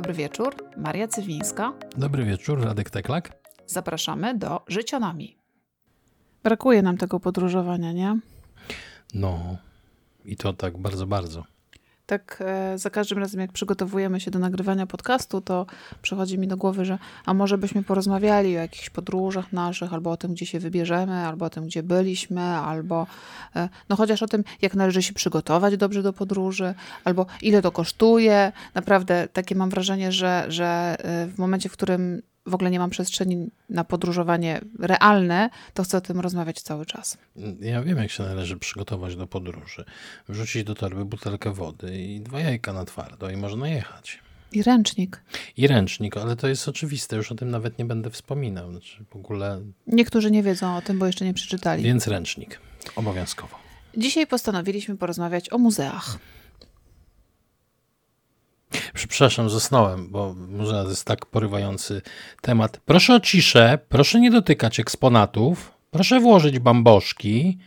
dobry wieczór. Maria Cywińska. Dobry wieczór, Radek Teklak. Zapraszamy do Życionami. Brakuje nam tego podróżowania, nie? No, i to tak bardzo, bardzo tak e, za każdym razem, jak przygotowujemy się do nagrywania podcastu, to przychodzi mi do głowy, że a może byśmy porozmawiali o jakichś podróżach naszych, albo o tym, gdzie się wybierzemy, albo o tym, gdzie byliśmy, albo e, no chociaż o tym, jak należy się przygotować dobrze do podróży, albo ile to kosztuje. Naprawdę takie mam wrażenie, że, że e, w momencie, w którym w ogóle nie mam przestrzeni na podróżowanie realne, to chcę o tym rozmawiać cały czas. Ja wiem, jak się należy przygotować do podróży. Wrzucić do torby butelkę wody i dwa jajka na twardo i można jechać. I ręcznik. I ręcznik, ale to jest oczywiste, już o tym nawet nie będę wspominał. Znaczy w ogóle... Niektórzy nie wiedzą o tym, bo jeszcze nie przeczytali. Więc ręcznik, obowiązkowo. Dzisiaj postanowiliśmy porozmawiać o muzeach. Przepraszam, zasnąłem, bo muzea to jest tak porywający temat. Proszę o ciszę, proszę nie dotykać eksponatów, proszę włożyć bamboszki.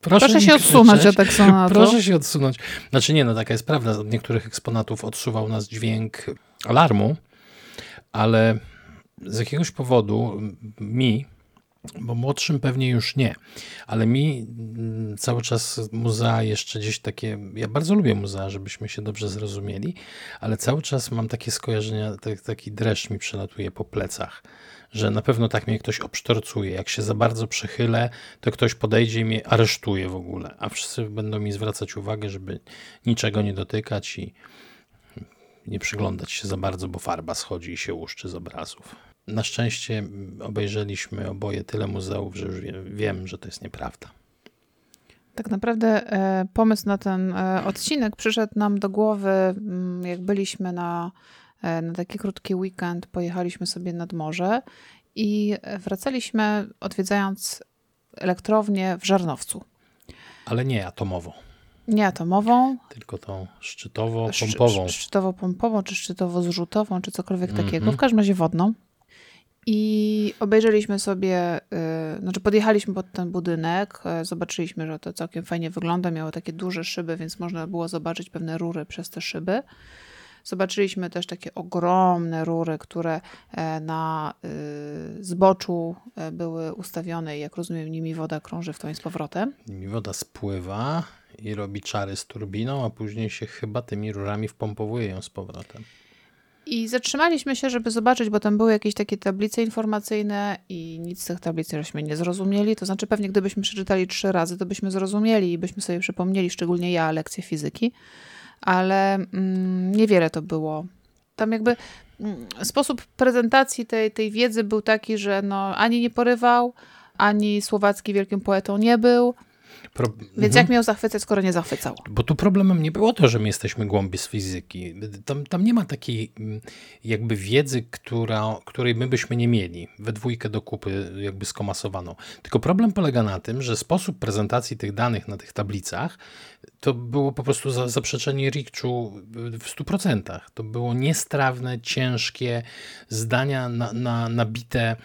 Proszę, proszę się odsunąć od eksponatu. Proszę się odsunąć. Znaczy nie, no taka jest prawda. Od niektórych eksponatów odsuwał nas dźwięk alarmu, ale z jakiegoś powodu mi bo młodszym pewnie już nie, ale mi mm, cały czas muzea jeszcze gdzieś takie, ja bardzo lubię muzea, żebyśmy się dobrze zrozumieli, ale cały czas mam takie skojarzenia, taki dreszcz mi przelatuje po plecach, że na pewno tak mnie ktoś obsztorcuje. Jak się za bardzo przechylę, to ktoś podejdzie i mnie aresztuje w ogóle, a wszyscy będą mi zwracać uwagę, żeby niczego nie dotykać i nie przyglądać się za bardzo, bo farba schodzi i się łuszczy z obrazów. Na szczęście obejrzeliśmy oboje tyle muzeów, że już wiem, że to jest nieprawda. Tak naprawdę e, pomysł na ten e, odcinek przyszedł nam do głowy, mm, jak byliśmy na, e, na taki krótki weekend, pojechaliśmy sobie nad morze i wracaliśmy odwiedzając elektrownię w Żarnowcu. Ale nie atomową. Nie atomową. Tylko tą szczytowo-pompową. Szczytowo-pompową, czy szczytowo-zrzutową, czy cokolwiek mm -hmm. takiego. W każdym razie wodną. I obejrzeliśmy sobie, yy, znaczy podjechaliśmy pod ten budynek, yy, zobaczyliśmy, że to całkiem fajnie wygląda, miało takie duże szyby, więc można było zobaczyć pewne rury przez te szyby. Zobaczyliśmy też takie ogromne rury, które e, na y, zboczu e, były ustawione i jak rozumiem nimi woda krąży w to i z powrotem. Nimi woda spływa i robi czary z turbiną, a później się chyba tymi rurami wpompowuje ją z powrotem. I zatrzymaliśmy się, żeby zobaczyć, bo tam były jakieś takie tablice informacyjne i nic z tych tablic żeśmy nie zrozumieli. To znaczy, pewnie gdybyśmy przeczytali trzy razy, to byśmy zrozumieli i byśmy sobie przypomnieli, szczególnie ja, lekcję fizyki, ale mm, niewiele to było. Tam jakby mm, sposób prezentacji tej, tej wiedzy był taki, że no, ani nie porywał, ani słowacki wielkim poetą nie był, Pro... Więc mhm. jak miał zachwycać, skoro nie zachwycał? Bo tu problemem nie było to, że my jesteśmy głębi z fizyki. Tam, tam nie ma takiej mm, jakby wiedzy, która, której my byśmy nie mieli we dwójkę do kupy jakby skomasowaną. Tylko problem polega na tym, że sposób prezentacji tych danych na tych tablicach to było po prostu za, zaprzeczenie Rikczu w 100%. To było niestrawne, ciężkie zdania na, na, nabite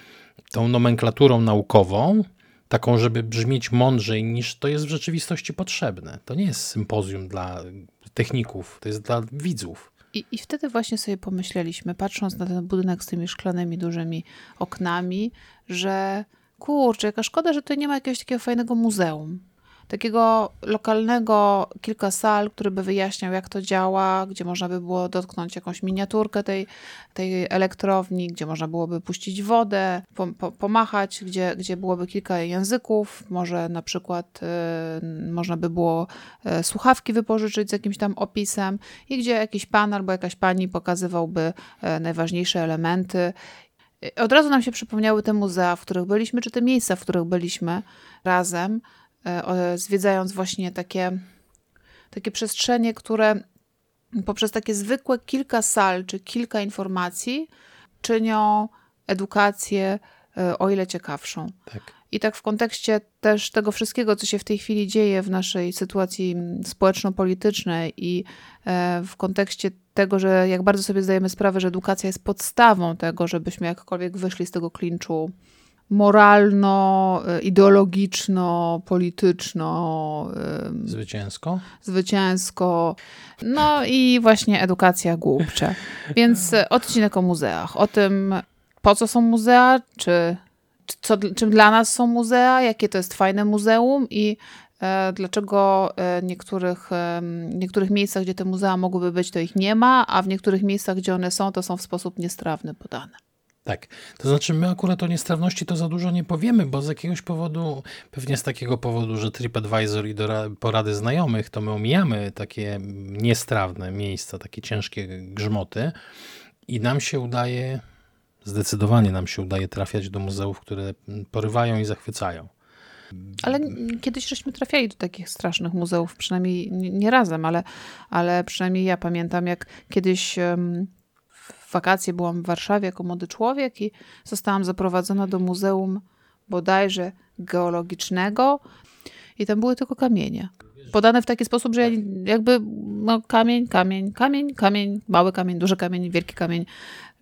tą nomenklaturą naukową, taką, żeby brzmieć mądrzej niż to jest w rzeczywistości potrzebne. To nie jest sympozjum dla techników, to jest dla widzów. I, I wtedy właśnie sobie pomyśleliśmy, patrząc na ten budynek z tymi szklanymi dużymi oknami, że kurczę, jaka szkoda, że tutaj nie ma jakiegoś takiego fajnego muzeum takiego lokalnego, kilka sal, który by wyjaśniał, jak to działa, gdzie można by było dotknąć jakąś miniaturkę tej, tej elektrowni, gdzie można byłoby puścić wodę, po, po, pomachać, gdzie, gdzie byłoby kilka języków, może na przykład y, można by było y, słuchawki wypożyczyć z jakimś tam opisem i gdzie jakiś pan albo jakaś pani pokazywałby y, najważniejsze elementy. Od razu nam się przypomniały te muzea, w których byliśmy, czy te miejsca, w których byliśmy razem. E, zwiedzając właśnie takie, takie przestrzenie, które poprzez takie zwykłe kilka sal czy kilka informacji czynią edukację e, o ile ciekawszą. Tak. I tak w kontekście też tego wszystkiego, co się w tej chwili dzieje w naszej sytuacji społeczno-politycznej i e, w kontekście tego, że jak bardzo sobie zdajemy sprawę, że edukacja jest podstawą tego, żebyśmy jakkolwiek wyszli z tego klinczu moralno, y, ideologiczno, polityczno, Zwycięsko? zwycięsko. No i właśnie edukacja głupcze. Więc odcinek o muzeach. O tym, po co są muzea, czy, czy co, czym dla nas są muzea, jakie to jest fajne muzeum i e, dlaczego e, niektórych, e, niektórych miejscach, gdzie te muzea mogłyby być, to ich nie ma, a w niektórych miejscach, gdzie one są, to są w sposób niestrawny podane. Tak. To znaczy, my akurat o niestrawności to za dużo nie powiemy, bo z jakiegoś powodu, pewnie z takiego powodu, że TripAdvisor i porady znajomych, to my omijamy takie niestrawne miejsca, takie ciężkie grzmoty i nam się udaje, zdecydowanie nam się udaje trafiać do muzeów, które porywają i zachwycają. Ale kiedyś żeśmy trafiali do takich strasznych muzeów, przynajmniej nie razem, ale, ale przynajmniej ja pamiętam, jak kiedyś wakacje byłam w Warszawie jako młody człowiek i zostałam zaprowadzona do muzeum bodajże geologicznego i tam były tylko kamienie. Podane w taki sposób, że ja jakby no, kamień, kamień, kamień, kamień, mały kamień, duży kamień, wielki kamień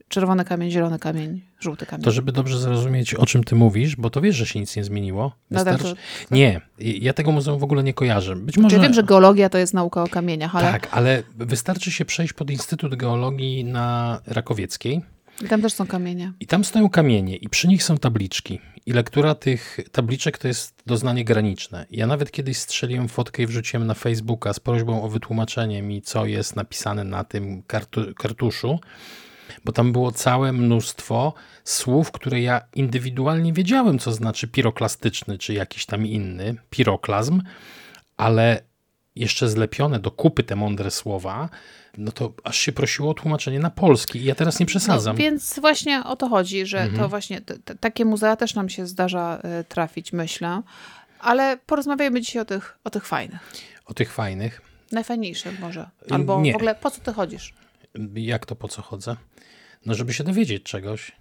czerwony kamień, zielony kamień, żółty kamień. To żeby dobrze zrozumieć, o czym ty mówisz, bo to wiesz, że się nic nie zmieniło. Wystarczy... No tak, to... Nie, ja tego muzeum w ogóle nie kojarzę. Być może... Ja wiem, że geologia to jest nauka o kamieniach, ale... Tak, ale wystarczy się przejść pod Instytut Geologii na Rakowieckiej. I tam też są kamienie. I tam stoją kamienie i przy nich są tabliczki. I lektura tych tabliczek to jest doznanie graniczne. Ja nawet kiedyś strzeliłem fotkę i wrzuciłem na Facebooka z prośbą o wytłumaczenie mi, co jest napisane na tym kartu kartuszu bo tam było całe mnóstwo słów, które ja indywidualnie wiedziałem, co znaczy piroklastyczny czy jakiś tam inny piroklazm, ale jeszcze zlepione do kupy te mądre słowa, no to aż się prosiło o tłumaczenie na polski i ja teraz nie przesadzam. No, więc właśnie o to chodzi, że mhm. to właśnie takie muzea też nam się zdarza y, trafić, myślę. Ale porozmawiajmy dzisiaj o tych, o tych fajnych. O tych fajnych. Najfajniejszych może. Albo nie. w ogóle po co ty chodzisz? Jak to po co chodzę? no żeby się dowiedzieć czegoś.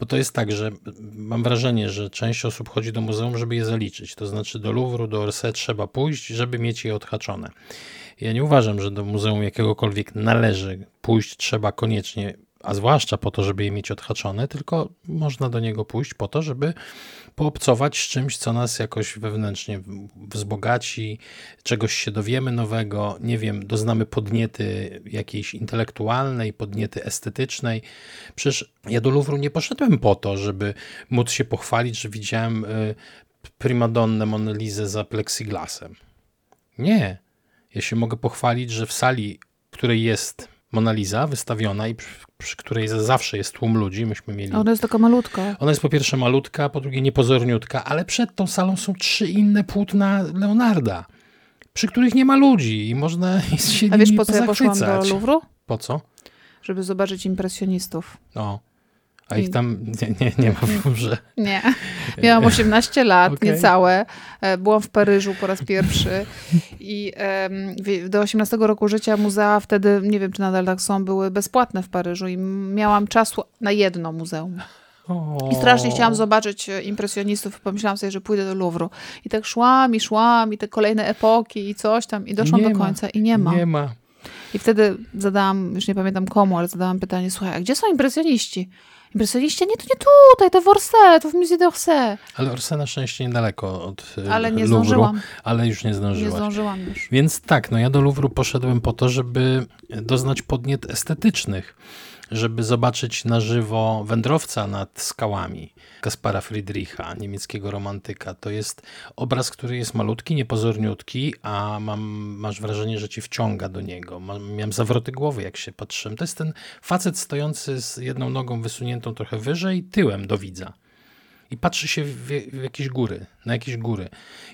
Bo to jest tak, że mam wrażenie, że część osób chodzi do muzeum, żeby je zaliczyć. To znaczy do Louvru, do Orsay trzeba pójść, żeby mieć je odhaczone. Ja nie uważam, że do muzeum jakiegokolwiek należy pójść, trzeba koniecznie a zwłaszcza po to, żeby je mieć odhaczone, tylko można do niego pójść po to, żeby poobcować z czymś, co nas jakoś wewnętrznie wzbogaci, czegoś się dowiemy nowego, nie wiem, doznamy podniety jakiejś intelektualnej, podniety estetycznej. Przecież ja do Louvru nie poszedłem po to, żeby móc się pochwalić, że widziałem y, primadonnę Monelizę za plexiglasem. Nie. Ja się mogę pochwalić, że w sali, której jest Mona Lisa wystawiona i przy, której zawsze jest tłum ludzi. Myśmy mieli. Ona jest taka malutka. Ona jest po pierwsze malutka, po drugie niepozorniutka, ale przed tą salą są trzy inne płótna Leonarda, przy których nie ma ludzi i można się A wiesz, po co ja poszłam do Louvru? Po co? Żeby zobaczyć impresjonistów. O. A ich tam nie, nie, nie ma w Louvre. Nie. Miałam 18 lat, okay. niecałe. E, byłam w Paryżu po raz pierwszy i do 18 roku życia muzea wtedy, nie wiem czy nadal tak są, były bezpłatne w Paryżu i miałam czasu na jedno muzeum. I strasznie chciałam zobaczyć e, impresjonistów. Pomyślałam sobie, że pójdę do Louvru. I tak szłam i szłam i te kolejne epoki i coś tam i doszłam nie do końca i nie ma. Nie ma. I wtedy zadałam, już nie pamiętam komu, ale zadałam pytanie, słuchaj, a gdzie są impresjoniści? Impresjoniści, nie, to nie tutaj, to w Orsay, to w Musée d'Orsay. Ale Orsay na szczęście niedaleko od e, Ale nie Louvru, zdążyłam. Ale już nie zdążyłaś. Nie zdążyłam już. Więc tak, no ja do Louvru poszedłem po to, żeby doznać podniet estetycznych żeby zobaczyć na żywo wędrowca nad skałami Kaspara Friedricha, niemieckiego romantyka. To jest obraz, który jest malutki, niepozorniutki, a mam, masz wrażenie, że ci wciąga do niego. Miałem zawroty głowy, jak się patrzyłem. To jest ten facet stojący z jedną nogą wysuniętą trochę wyżej, tyłem do widza i patrzy się w, w, jakieś góry, na jakieś góry.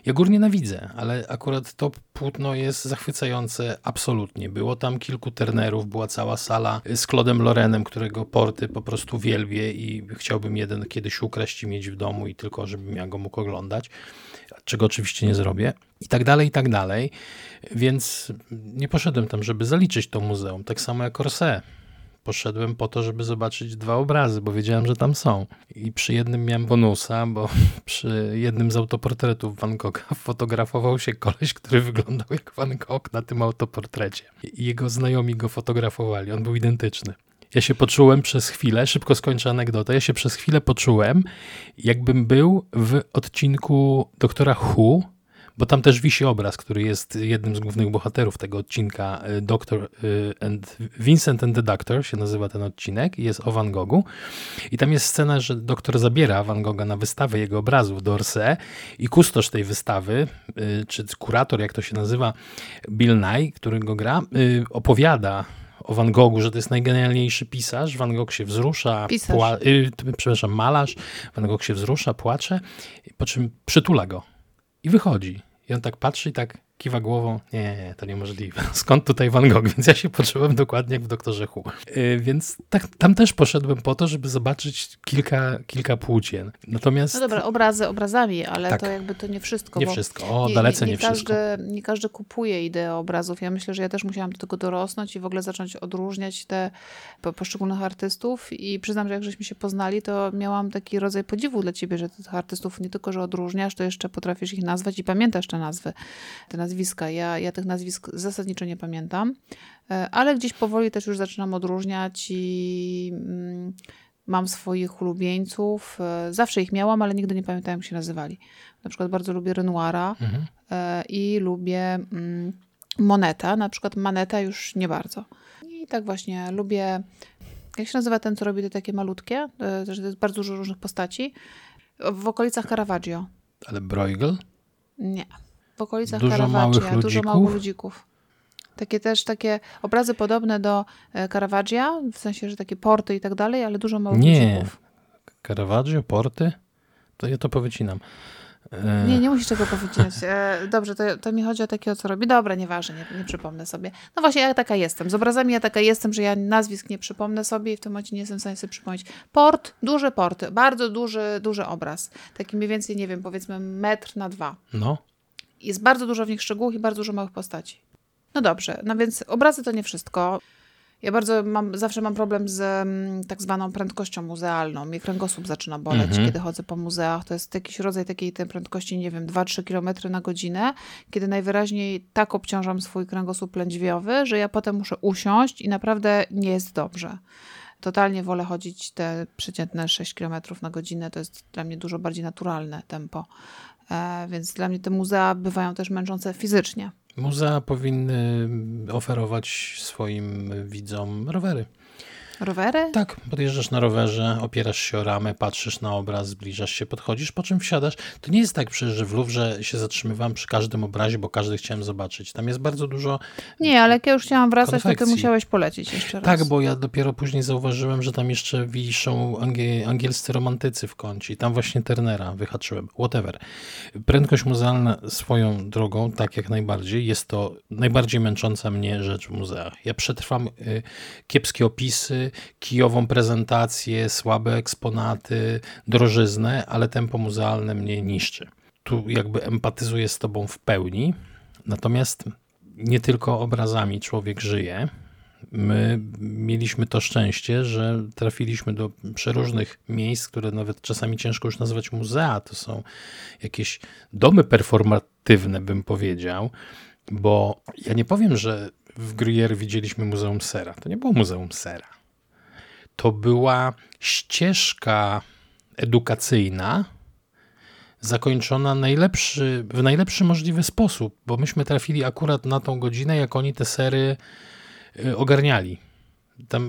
Ja gór nienawidzę, ale akurat to płótno jest zachwycające absolutnie. Było tam kilku ternerów, była cała sala z Claudem Lorenem, którego porty po prostu wielbię i chciałbym jeden kiedyś ukraść i mieć w domu i tylko, żebym ja go mógł oglądać, czego oczywiście nie zrobię. I tak dalej, i tak dalej. Więc nie poszedłem tam, żeby zaliczyć to muzeum, tak samo jak Orsay poszedłem po to, żeby zobaczyć dwa obrazy, bo wiedziałem, że tam są. I przy jednym miałem bonusa, bo przy jednym z autoportretów Van Gogha fotografował się koleś, który wyglądał jak Van Gogh na tym autoportrecie. I jego znajomi go fotografowali, on był identyczny. Ja się poczułem przez chwilę, szybko skończę anegdotę, ja się przez chwilę poczułem, jakbym był w odcinku Doktora Who, bo tam też wisi obraz, który jest jednym z głównych bohaterów tego odcinka. y, Doctor y, and Vincent and the Doctor się nazywa ten odcinek i jest o Van Goghu. I tam jest scena, że doktor zabiera Van Gogha na wystawę jego obrazów do Orsay i kustosz tej wystawy, y, czy kurator, jak to się nazywa, Bill Nye, który go gra, opowiada o Van Goghu, że to jest najgenialniejszy pisarz. Van Gogh się wzrusza, pła- y, przepraszam, malarz. Van Gogh się wzrusza, płacze, po czym przytula go i wychodzi. I on tak patrzy i tak kiwa głową. Nie, nie, nie, to niemożliwe. Skąd tutaj Van Gogh? Więc ja się poczułem dokładnie jak w Doktorze Hu. Yy, więc tak, tam też poszedłem po to, żeby zobaczyć kilka, kilka płócien. Natomiast No dobra, obrazy obrazami, ale Tak. to jakby to nie wszystko. nie wszystko. O, dalece nie, wszystko. każdy, Nie każdy kupuje ideę obrazów. Ja myślę, że ja też musiałam do tego dorosnąć i w ogóle zacząć odróżniać te po- poszczególnych artystów i przyznam, że jak żeśmy się poznali, to miałam taki rodzaj podziwu dla ciebie, że ty tych artystów nie tylko, że odróżniasz, to jeszcze potrafisz ich nazwać i pamiętasz te nazwy, te nazwiska. Ja, ja tych nazwisk zasadniczo nie pamiętam, e, ale gdzieś powoli też już zaczynam odróżniać i mm, mam swoich ulubieńców. E, Zawsze ich miałam, ale nigdy nie pamiętałem, jak się nazywali. Na przykład bardzo lubię Renoira Mhm. e, i lubię mm, Moneta. Na przykład Maneta już nie bardzo. I tak właśnie lubię... Jak się nazywa ten, co robi te takie malutkie? To jest bardzo dużo różnych postaci. W okolicach Caravaggio. Ale Bruegel? Nie. W okolicach Dużo Caravaggia. małych Dużo małych ludzików. Takie też takie obrazy podobne do e, Caravaggia, w sensie, że takie porty i tak dalej, ale dużo małych Nie. ludzików. Caravaggio, Porty? To ja to powycinam. E, Nie, nie musisz tego powiedzieć. E, dobrze, to, to mi chodzi o takiego, co robi. Dobra, nieważne, nie, nie przypomnę sobie. No właśnie, ja taka jestem. Z obrazami ja taka jestem, że ja nazwisk nie przypomnę sobie i w tym momencie nie jestem w stanie sobie przypomnieć. Port, duży port, bardzo duży, duży obraz. Taki mniej więcej, nie wiem, powiedzmy metr na dwa. No, Jest bardzo dużo w nich szczegółów i bardzo dużo małych postaci. No dobrze, no więc obrazy to nie wszystko. Ja bardzo mam, zawsze mam problem z mm, tak zwaną prędkością muzealną. Mnie kręgosłup zaczyna boleć, Mhm. kiedy chodzę po muzeach. To jest jakiś rodzaj takiej tej prędkości, nie wiem, 2-3 km na godzinę, kiedy najwyraźniej tak obciążam swój kręgosłup lędźwiowy, że ja potem muszę usiąść i naprawdę nie jest dobrze. Totalnie wolę chodzić te przeciętne 6 km na godzinę. To jest dla mnie dużo bardziej naturalne tempo. E, więc dla mnie te muzea bywają też męczące fizycznie. muzea powinny oferować swoim widzom rowery. Rowery? Tak, podjeżdżasz na rowerze, opierasz się o ramę, patrzysz na obraz, zbliżasz się, podchodzisz, po czym wsiadasz. To nie jest tak przecież, że w Louvre się zatrzymywałem przy każdym obrazie, bo każdy chciałem zobaczyć. Tam jest bardzo dużo Nie, ale jak ja już chciałam wracać, to ty Konfekcji. musiałeś polecieć jeszcze raz. Tak, bo ja dopiero później zauważyłem, że tam jeszcze wiszą angie, angielscy romantycy w kącie. I tam właśnie Turnera wyhaczyłem. Whatever. Prędkość muzealna swoją drogą, tak jak najbardziej, jest to najbardziej męcząca mnie rzecz w muzeach. Ja przetrwam y, kiepskie opisy, kijową prezentację, słabe eksponaty, drożyznę, ale tempo muzealne mnie niszczy. Tu jakby empatyzuję z tobą w pełni. Natomiast nie tylko obrazami człowiek żyje. My mieliśmy to szczęście, że trafiliśmy do przeróżnych miejsc, które nawet czasami ciężko już nazwać muzea. To są jakieś domy performatywne, bym powiedział, bo ja nie powiem, że w Gruyère widzieliśmy Muzeum Sera. To nie było Muzeum Sera. To była ścieżka edukacyjna, zakończona najlepszy, w najlepszy możliwy sposób, bo myśmy trafili akurat na tą godzinę, jak oni te sery y, ogarniali. Tam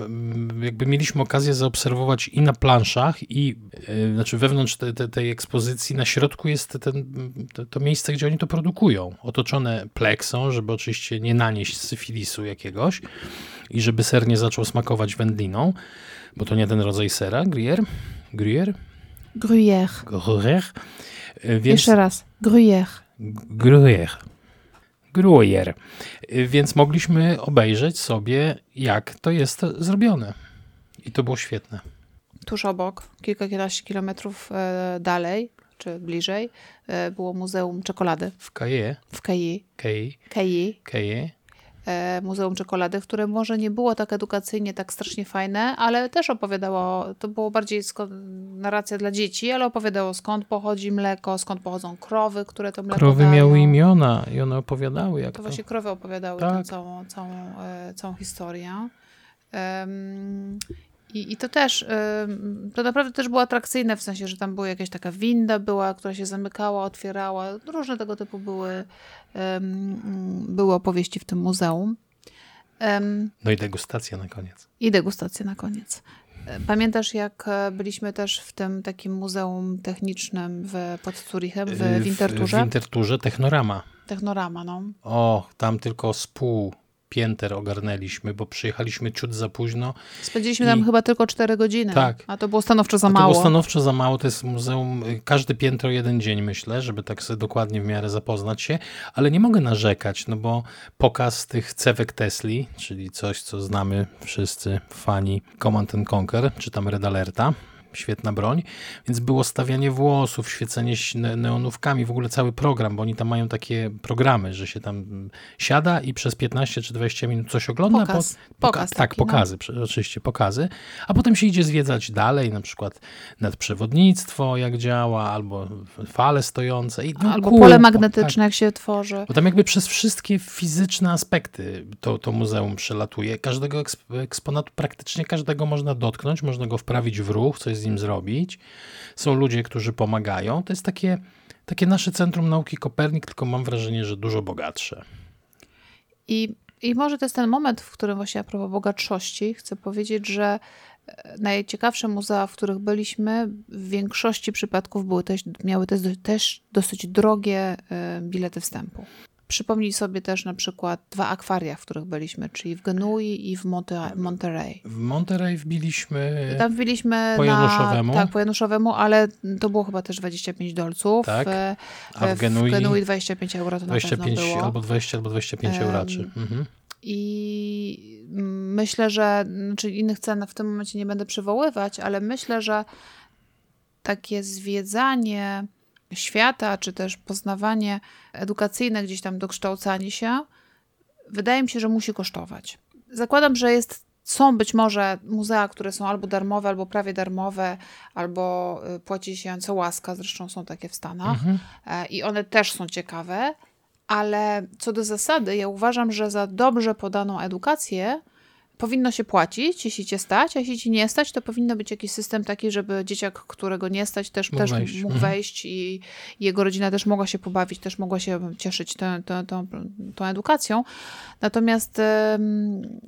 jakby mieliśmy okazję zaobserwować i na planszach, i y, znaczy wewnątrz te, te, tej ekspozycji na środku jest ten, to, to miejsce, gdzie oni to produkują. Otoczone pleksą, żeby oczywiście nie nanieść syfilisu jakiegoś i żeby ser nie zaczął smakować wędliną, bo to nie ten rodzaj sera, gruyère. Gruyère? Gruyère. Gruyère. Y, Więc... Jeszcze raz. Gruyère. Gruyère. Gruyère. Y, Więc mogliśmy obejrzeć sobie, jak to jest zrobione. I to było świetne. Tuż obok, kilkanaście kilometrów e, dalej, czy bliżej, e, było Muzeum Czekolady W Kaje, w Keji. Kej, Keji. Keje. E, Muzeum Czekolady, które może nie było tak edukacyjnie, tak strasznie fajne, ale też opowiadało, to było bardziej narracja dla dzieci, ale opowiadało skąd pochodzi mleko, skąd pochodzą krowy, które to mleko Krowy dają. miały imiona i one opowiadały, jak To to. właśnie krowy opowiadały Tak. tę całą, całą, e, całą historię. I, I to też, to naprawdę też było atrakcyjne, w sensie, że tam była jakaś taka winda była, która się zamykała, otwierała. Różne tego typu były, były opowieści w tym muzeum. No i degustacja na koniec. I degustacja na koniec. Pamiętasz, jak e, byliśmy też w tym takim muzeum technicznym w, pod Zurichem, w Winterturze? W Winterturze Technorama. Technorama, no. O, tam tylko z pół pięter ogarnęliśmy, bo przyjechaliśmy ciut za późno. Spędziliśmy i... tam chyba tylko 4 godziny. Tak. A to było stanowczo za mało. To było stanowczo za mało. To jest muzeum, y, każde piętro jeden dzień, myślę, żeby tak sobie dokładnie w miarę zapoznać się, ale nie mogę narzekać, no bo pokaz tych cewek Tesli, czyli coś, co znamy wszyscy fani Command Conquer, czy tam Red Alerta, świetna broń, więc było stawianie włosów, świecenie neonówkami, w ogóle cały program, bo oni tam mają takie programy, że się tam siada i przez 15 czy 20 minut coś ogląda. Pokaz, po, pokaz poka tak, no. pokazy, no. oczywiście pokazy, a potem się idzie zwiedzać dalej, na przykład nadprzewodnictwo, jak działa, albo fale stojące. I, no, albo cool, pole magnetyczne, tak. jak się tworzy. Bo tam jakby przez wszystkie fizyczne aspekty to, to muzeum przelatuje. Każdego eksponatu, praktycznie każdego można dotknąć, można go wprawić w ruch, co jest z nim zrobić. Są ludzie, którzy pomagają. To jest takie, takie nasze Centrum Nauki Kopernik, tylko mam wrażenie, że dużo bogatsze. I, I może to jest ten moment, w którym właśnie a propos bogatszości chcę powiedzieć, że e, najciekawsze muzea, w których byliśmy, w większości przypadków były też, miały też, też dosyć drogie e, bilety wstępu. Przypomnij sobie też na przykład dwa akwaria, w których byliśmy, czyli w Genui i w Monte Monterey. W Monterey wbiliśmy. Tam wbiliśmy po Januszowemu. Na, tak, po Januszowemu, ale to było chyba też 25 dolców. Tak. A w Genui, w Genui 25 euro to 25 na albo 20 albo 25 um, euraczy. Mhm. I myślę, że znaczy innych cen w tym momencie nie będę przywoływać, ale myślę, że takie zwiedzanie świata, czy też poznawanie edukacyjne, gdzieś tam dokształcanie się, wydaje mi się, że musi kosztować. Zakładam, że jest, są być może muzea, które są albo darmowe, albo prawie darmowe, albo y, płaci się co łaska, zresztą są takie w Stanach mhm. E, i one też są ciekawe, ale co do zasady, ja uważam, że za dobrze podaną edukację powinno się płacić, jeśli cię stać, a jeśli ci nie stać, to powinno być jakiś system taki, żeby dzieciak, którego nie stać, też, mógł też wejść, mógł mhm. wejść i jego rodzina też mogła się pobawić, też mogła się cieszyć tą, tą, tą, tą edukacją. Natomiast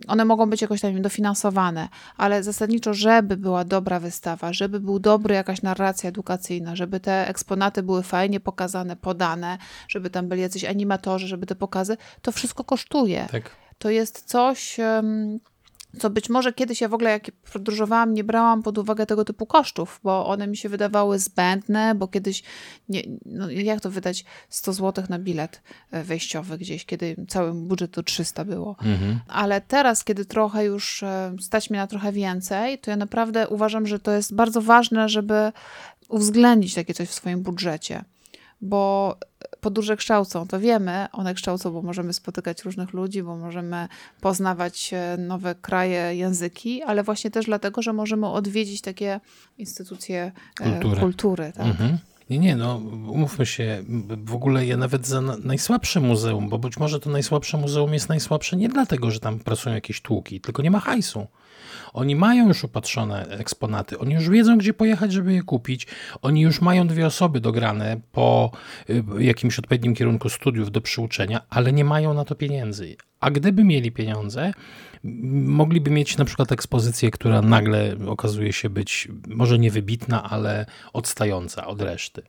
one mogą być jakoś tam dofinansowane, ale zasadniczo, żeby była dobra wystawa, żeby był dobry jakaś narracja edukacyjna, żeby te eksponaty były fajnie pokazane, podane, żeby tam byli jacyś animatorzy, żeby te pokazy, to wszystko kosztuje. Tak. To jest coś, co być może kiedyś ja w ogóle jak podróżowałam, nie brałam pod uwagę tego typu kosztów, bo one mi się wydawały zbędne, bo kiedyś, nie, no jak to wydać 100 zł na bilet e, wejściowy gdzieś, kiedy cały budżet to 300 było. Mhm. Ale teraz, kiedy trochę już e, stać mnie na trochę więcej, to ja naprawdę uważam, że to jest bardzo ważne, żeby uwzględnić takie coś w swoim budżecie bo podróże kształcą, to wiemy, one kształcą, bo możemy spotykać różnych ludzi, bo możemy poznawać e, nowe kraje, języki, ale właśnie też dlatego, że możemy odwiedzić takie instytucje e, kultury. kultury tak? Mhm. Nie, nie, no umówmy się, w ogóle ja nawet za najsłabsze muzeum, bo być może to najsłabsze muzeum jest najsłabsze nie dlatego, że tam pracują jakieś tłuki, tylko nie ma hajsu. Oni mają już opatrzone eksponaty, oni już wiedzą, gdzie pojechać, żeby je kupić. Oni już mają dwie osoby dograne po y, jakimś odpowiednim kierunku studiów do przyuczenia, ale nie mają na to pieniędzy. A gdyby mieli pieniądze, mogliby mieć na przykład ekspozycję, która nagle okazuje się być może niewybitna, ale odstająca od reszty.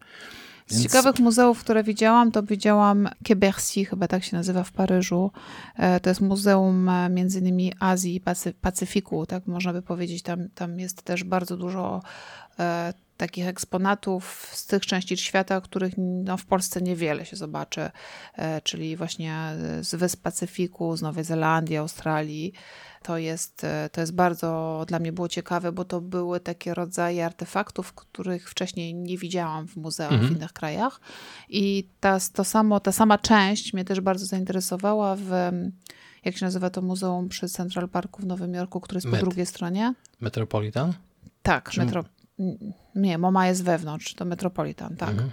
Z ciekawych muzeów, które widziałam, to widziałam Quai chyba tak się nazywa w Paryżu. E, to jest muzeum e, między innymi Azji i Pacyfiku, tak można by powiedzieć. Tam, tam jest też bardzo dużo e, takich eksponatów z tych części świata, których no, w Polsce niewiele się zobaczy, czyli właśnie z Wysp Pacyfiku, z Nowej Zelandii, Australii to jest, e, to jest bardzo dla mnie było ciekawe, bo to były takie rodzaje artefaktów, których wcześniej nie widziałam w muzeach mhm. w innych krajach. I ta, to samo, ta sama część mnie też bardzo zainteresowała w, jak się nazywa to muzeum przy Central Parku w Nowym Jorku, który jest Met. po drugiej stronie. Metropolitan? Tak, Czy... metro... Nie, MoMA jest wewnątrz, to Metropolitan, tak. Mhm.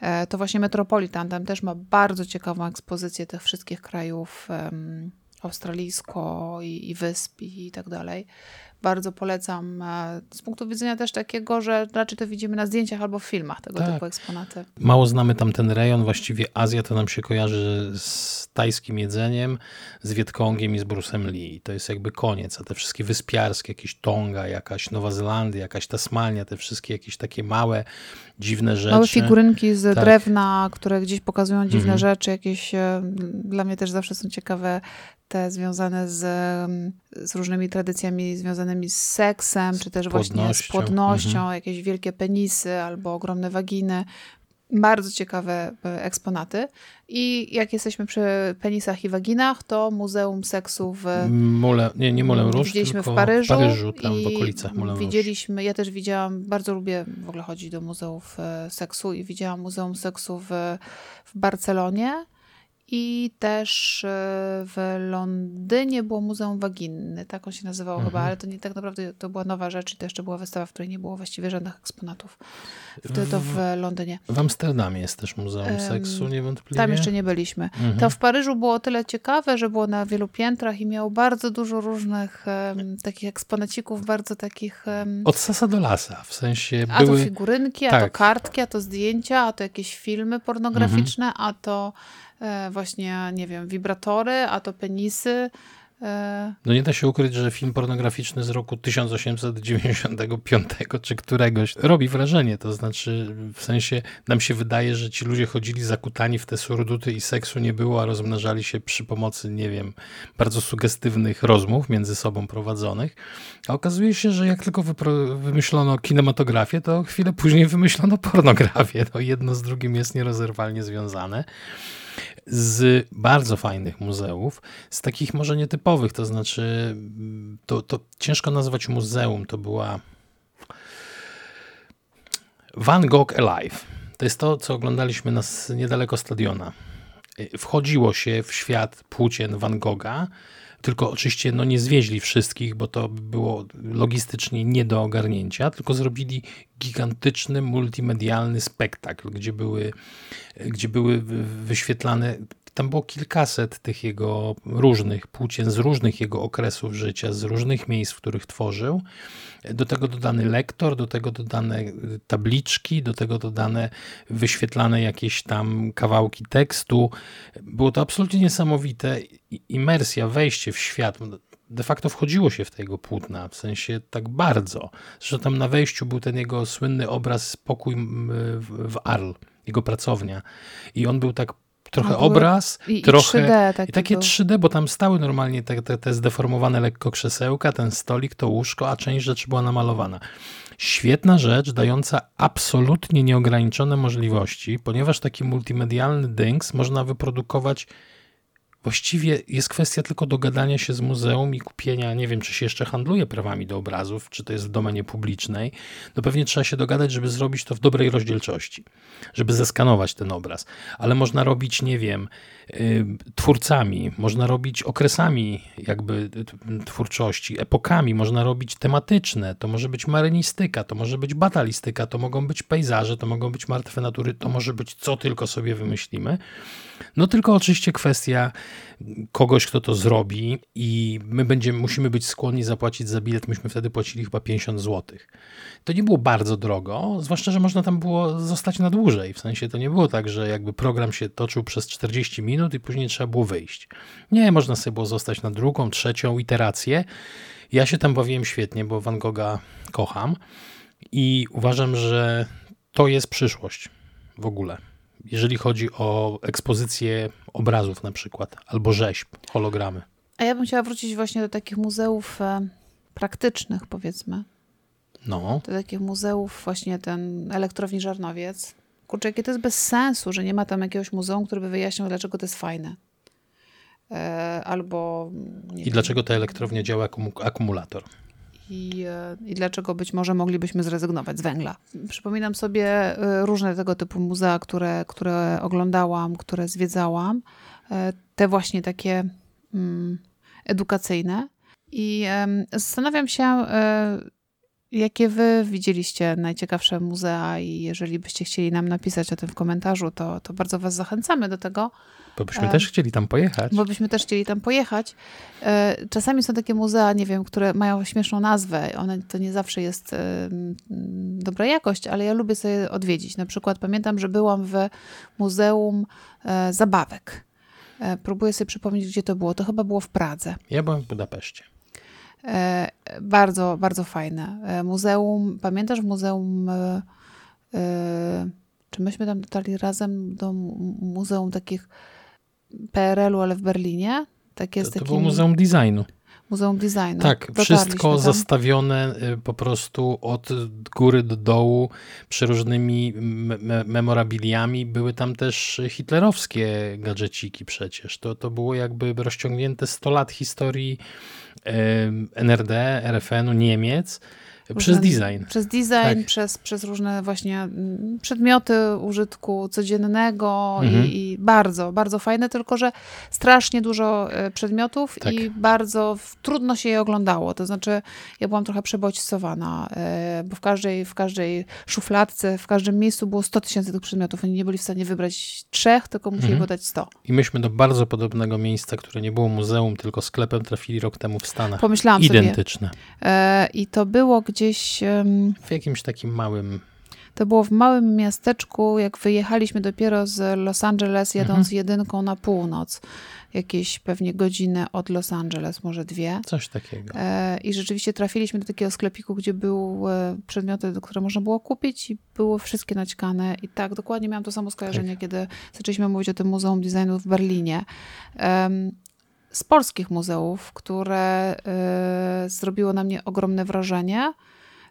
E, to właśnie Metropolitan tam też ma bardzo ciekawą ekspozycję tych wszystkich krajów um, australijsko i, i wysp i, tak dalej. Bardzo polecam e, z punktu widzenia też takiego, że raczej to widzimy na zdjęciach albo w filmach tego Tak. typu eksponaty. Mało znamy tam ten rejon, właściwie Azja to nam się kojarzy z tajskim jedzeniem, z Wietkongiem i z Bruce'em Lee. To jest jakby koniec, a te wszystkie wyspiarskie, jakieś Tonga, jakaś Nowa Zelandia, jakaś Tasmania, te wszystkie jakieś takie małe, dziwne rzeczy. Małe figurynki z Tak. drewna, które gdzieś pokazują dziwne Mhm. rzeczy, jakieś e, dla mnie też zawsze są ciekawe te związane z, em, z różnymi tradycjami związanymi z seksem, Z czy też właśnie z płodnością. płodnością, Mhm. jakieś wielkie penisy albo ogromne waginy. Bardzo ciekawe e, eksponaty. I jak jesteśmy przy penisach i waginach, to Muzeum Seksu w Mule, nie, nie Moulin Rouge, Widzieliśmy w Paryżu, w Paryżu, tam w okolicach Moulin Rouge. Widzieliśmy, ja też widziałam, bardzo lubię w ogóle chodzić do muzeów e, seksu i widziałam Muzeum Seksu w, w Barcelonie i też e, w Londynie było Muzeum Waginny, tak on się nazywał Mhm. chyba, ale to nie tak naprawdę to była nowa rzecz i to jeszcze była wystawa, w której nie było właściwie żadnych eksponatów. Wtedy to w Londynie. W Amsterdamie jest też Muzeum Seksu, niewątpliwie. Tam jeszcze nie byliśmy. Mhm. To w Paryżu było o tyle ciekawe, że było na wielu piętrach i miało bardzo dużo różnych em, takich eksponacików, bardzo takich... em, Od sasa do lasa, w sensie a to były... figurynki, a to tak. kartki, a to zdjęcia, a to jakieś filmy pornograficzne, a to właśnie, nie wiem, wibratory, a to penisy. E, No nie da się ukryć, że film pornograficzny z roku 1895 czy któregoś robi wrażenie. To znaczy, w sensie nam się wydaje, że ci ludzie chodzili zakutani w te surduty i seksu nie było, a rozmnażali się przy pomocy, nie wiem, bardzo sugestywnych rozmów między sobą prowadzonych. A okazuje się, że jak tylko wymyślono kinematografię, to chwilę później wymyślono pornografię. To jedno z drugim jest nierozerwalnie związane z bardzo fajnych muzeów, z takich może nietypowych, to znaczy mm, to, to ciężko nazwać muzeum, to była Van Gogh Alive. To jest to, co oglądaliśmy nas niedaleko stadiona. Y, Wchodziło się w świat płócien Van Gogha, tylko oczywiście no, nie zwieźli wszystkich, bo to było logistycznie nie do ogarnięcia, tylko zrobili gigantyczny, multimedialny spektakl, gdzie były, gdzie były wy- wyświetlane, tam było kilkaset tych jego różnych płócien z różnych jego okresów życia, z różnych miejsc, w których tworzył. Do tego dodany lektor, do tego dodane y, tabliczki, do tego dodane wyświetlane jakieś tam kawałki tekstu. Było to absolutnie niesamowite. Imersja, wejście w świat. De facto wchodziło się w tego płótna, w sensie tak bardzo. Zresztą tam na wejściu był ten jego słynny obraz Pokój m, w Arles, jego pracownia. I on był tak trochę były- obraz, i, trochę... I 3D taki I takie był. 3D, bo tam stały normalnie te, te, te zdeformowane lekko krzesełka, ten stolik, to łóżko, a część rzeczy była namalowana. Świetna rzecz, dająca absolutnie nieograniczone możliwości, ponieważ taki multimedialny dynks można wyprodukować. Właściwie jest kwestia tylko dogadania się z muzeum i kupienia, nie wiem, czy się jeszcze handluje prawami do obrazów, czy to jest w domenie publicznej. No pewnie trzeba się dogadać, żeby zrobić to w dobrej rozdzielczości, żeby zeskanować ten obraz. Ale można robić, nie wiem, y, twórcami, można robić okresami jakby twórczości, epokami, można robić tematyczne, to może być marynistyka, to może być batalistyka, to mogą być pejzaże, to mogą być martwe natury, to może być co tylko sobie wymyślimy. No tylko oczywiście kwestia kogoś, kto to zrobi i my będziemy, musimy być skłonni zapłacić za bilet. Myśmy wtedy płacili chyba 50 zł. To nie było bardzo drogo, zwłaszcza, że można tam było zostać na dłużej. W sensie to nie było tak, że jakby program się toczył przez 40 minut i później trzeba było wyjść. Nie, można sobie było zostać na drugą, trzecią iterację. Ja się tam bawiłem świetnie, bo Van Gogha kocham i uważam, że to jest przyszłość w ogóle jeżeli chodzi o ekspozycję obrazów na przykład, albo rzeźb, hologramy. A ja bym chciała wrócić właśnie do takich muzeów e, praktycznych, powiedzmy. No, Do takich muzeów, właśnie ten elektrowni Żarnowiec. Kurczę, jakie to jest bez sensu, że nie ma tam jakiegoś muzeum, które by wyjaśniał, dlaczego to jest fajne. E, albo. Nie i wiem, dlaczego ta elektrownia działa jako mu- akumulator? I, e, i dlaczego być może moglibyśmy zrezygnować z węgla. Przypominam sobie e, różne tego typu muzea, które, które oglądałam, które zwiedzałam. E, Te właśnie takie mm, edukacyjne. I zastanawiam się, jakie wy widzieliście najciekawsze muzea i jeżeli byście chcieli nam napisać o tym w komentarzu, to, to bardzo was zachęcamy do tego. Bo byśmy też chcieli tam pojechać. Bo byśmy też chcieli tam pojechać. E, czasami są takie muzea, nie wiem, które mają śmieszną nazwę. One to nie zawsze jest e, dobra jakość, ale ja lubię sobie odwiedzić. Na przykład pamiętam, że byłam w Muzeum e, Zabawek. Próbuję sobie przypomnieć, gdzie to było. To chyba było w Pradze. Ja byłem w Budapeszcie. Bardzo, bardzo fajne. Muzeum, pamiętasz muzeum czy myśmy tam dotarli razem do muzeum takich PRL-u, ale w Berlinie. Tak jest to, to było Muzeum Designu. Muzeum Designu. Tak, wszystko tam. zastawione y, po prostu od góry do dołu przeróżnymi me memorabiliami. Były tam też hitlerowskie gadżeciki przecież. To, to było jakby rozciągnięte 100 lat historii NRD, RFN-u, Niemiec przez design. Przez design, tak. przez, przez różne właśnie mm, przedmioty użytku codziennego mhm. i, i, bardzo, bardzo fajne, tylko że strasznie dużo e, przedmiotów tak. i bardzo trudno się je oglądało. To znaczy, ja byłam trochę przebodźcowana, e, bo w każdej, w każdej szufladce, w każdym miejscu było 100 tysięcy tych przedmiotów. Oni nie byli w stanie wybrać trzech, tylko musieli mhm. podać 100. I myśmy do bardzo podobnego miejsca, które nie było muzeum, tylko sklepem, trafili rok temu w Stanach. Pomyślałam Identyczne. sobie. E, I to było gdzieś... W jakimś takim małym... To było w małym miasteczku, jak wyjechaliśmy dopiero z Los Angeles, jadąc mhm. jedynką na północ. Jakieś pewnie godziny od Los Angeles, może dwie. Coś takiego. E, I rzeczywiście trafiliśmy do takiego sklepiku, gdzie były przedmioty, które można było kupić i było wszystkie naćkane. I tak, dokładnie miałam to samo skojarzenie, tak. kiedy zaczęliśmy mówić o tym Muzeum Designu w Berlinie z polskich muzeów, które y, zrobiło na mnie ogromne wrażenie,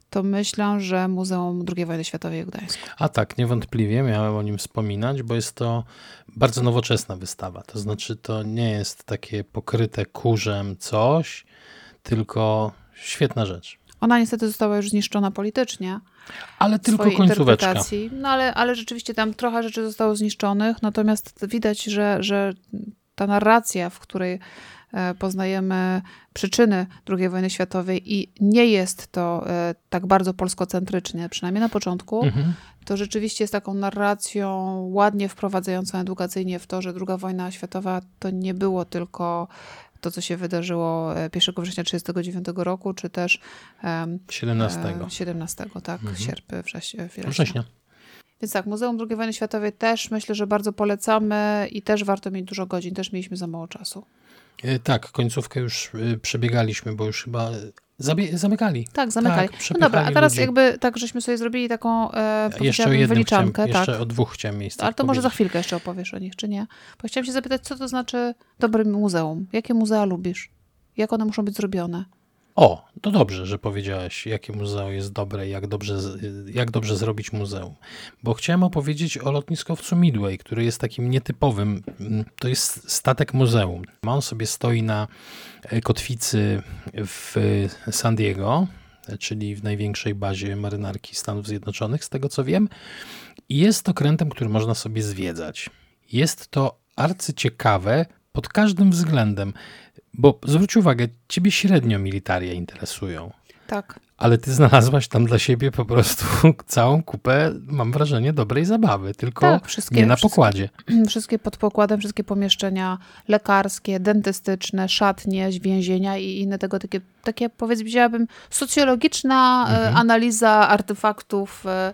to myślę, że Muzeum II Wojny Światowej w Gdańsku. A tak, niewątpliwie miałem o nim wspominać, bo jest to bardzo nowoczesna wystawa. To znaczy, to nie jest takie pokryte kurzem coś, tylko świetna rzecz. Ona niestety została już zniszczona politycznie. Ale tylko końcóweczka. No ale, ale rzeczywiście tam trochę rzeczy zostało zniszczonych, natomiast widać, że, że ta narracja, w której e, poznajemy przyczyny II wojny światowej i nie jest to e, tak bardzo polskocentrycznie, przynajmniej na początku, mhm. to rzeczywiście jest taką narracją ładnie wprowadzającą edukacyjnie w to, że II wojna światowa to nie było tylko to, co się wydarzyło 1 e, września 1939 roku, czy też 17. 17, tak, mhm. sierpy, września. września. Więc tak, Muzeum II wojny światowej też myślę, że bardzo polecamy i też warto mieć dużo godzin, też mieliśmy za mało czasu. E, tak, końcówkę już e, przebiegaliśmy, bo już chyba zamykali. Tak, zamykali. Tak, no dobra, a teraz ludzi. jakby tak, żeśmy sobie zrobili taką e, jeszcze o wyliczankę. Chciałem, tak. Jeszcze o dwóch chciałem miejsc. Ale to może za chwilkę jeszcze opowiesz o nich, czy nie? Bo chciałam się zapytać, co to znaczy dobre muzeum? Jakie muzea lubisz? Jak one muszą być zrobione? O, to dobrze, że powiedziałeś, jakie muzeum jest dobre, jak dobrze, jak dobrze zrobić muzeum. Bo chciałem opowiedzieć o lotniskowcu Midway, który jest takim nietypowym. Mm, to jest statek muzeum. On sobie stoi na e, kotwicy w San Diego, czyli w największej bazie marynarki Stanów Zjednoczonych, z tego co wiem. I jest okrętem, który można sobie zwiedzać. Jest to arcyciekawe pod każdym względem. Bo zwróć uwagę, ciebie średnio militaria interesują. Tak. Ale ty znalazłaś tam dla siebie po prostu całą kupę, mam wrażenie, dobrej zabawy, tylko tak, nie na pokładzie. Wszystkie, wszystkie pod pokładem, wszystkie pomieszczenia lekarskie, dentystyczne, szatnie, więzienia i inne tego takie, takie powiedzmy, socjologiczna e, mhm. analiza artefaktów e,